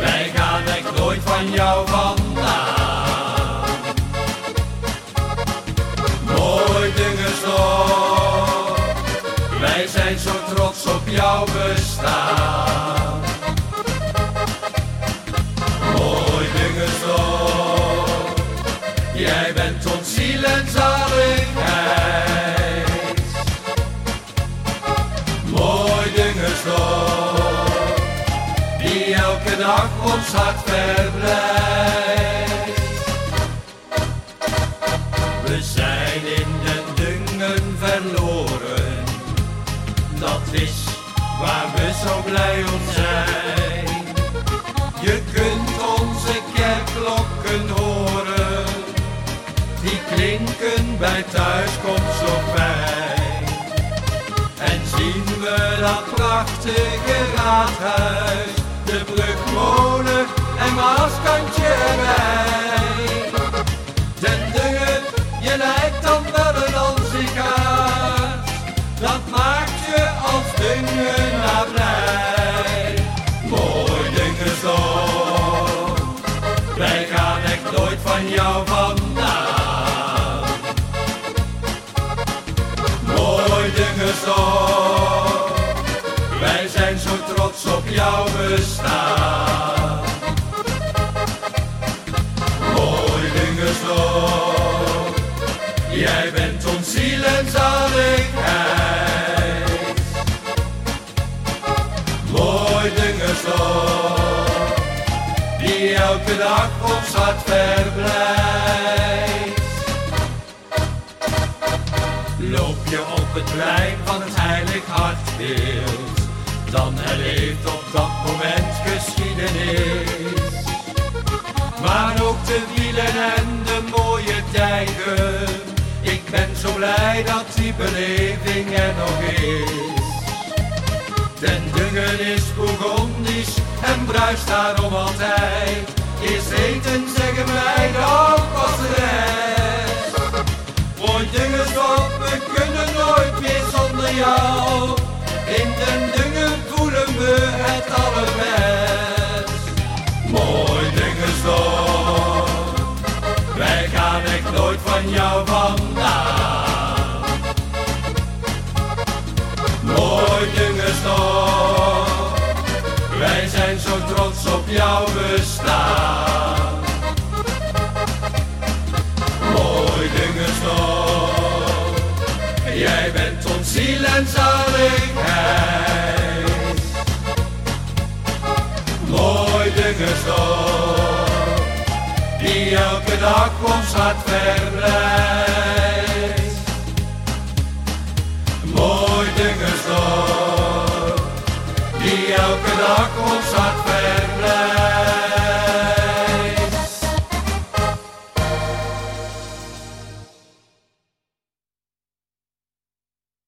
Wij gaan echt nooit van jou vandaan. Nooit dingenstok. Wij zijn zo trots op jouw bestaan. Dag ons hart verblijft. We zijn in den dungen verloren, dat is waar we zo blij om zijn. Je kunt onze kerkklokken horen, die klinken bij thuiskomst zo fijn. En zien we dat prachtige raadhuis, de brugmolen en Maaskantje erbij. Den Dungen, je lijkt dan wel een ansiekaart, dat maakt je als Dungenaar blij. Mooi Dungensdorp, wij gaan echt nooit van jou vandaan. Mooi bestaan. Mooi Dungensdorp, jij bent ons ziel en zaligheid. Mooi Dungensdorp, die elke dag ons hart verblijft. Loop je op het plein van het heilig hartbeeld, dan herleeft op dat moment geschiedenis. Maar ook de wielen en de mooie tijden, ik ben zo blij dat die beleving er nog is. Den Dungen is Bourgondisch en bruist daarom altijd. Nooit van jou vandaan. Mooi Dungensdorp, wij zijn zo trots op jouw bestaan. Mooi Dungensdorp, jij bent ons ziel en zaligheid. Dag ons hart verblijft. Mooi Dungensdorp, die elke dag